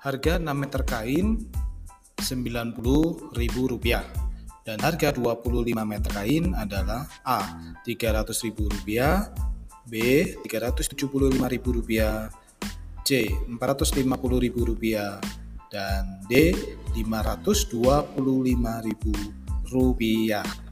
Harga 6 meter kain Rp90.000 dan harga 25 meter kain adalah A. Rp300.000 B. Rp375.000 C. Rp450.000 dan D. Rp525.000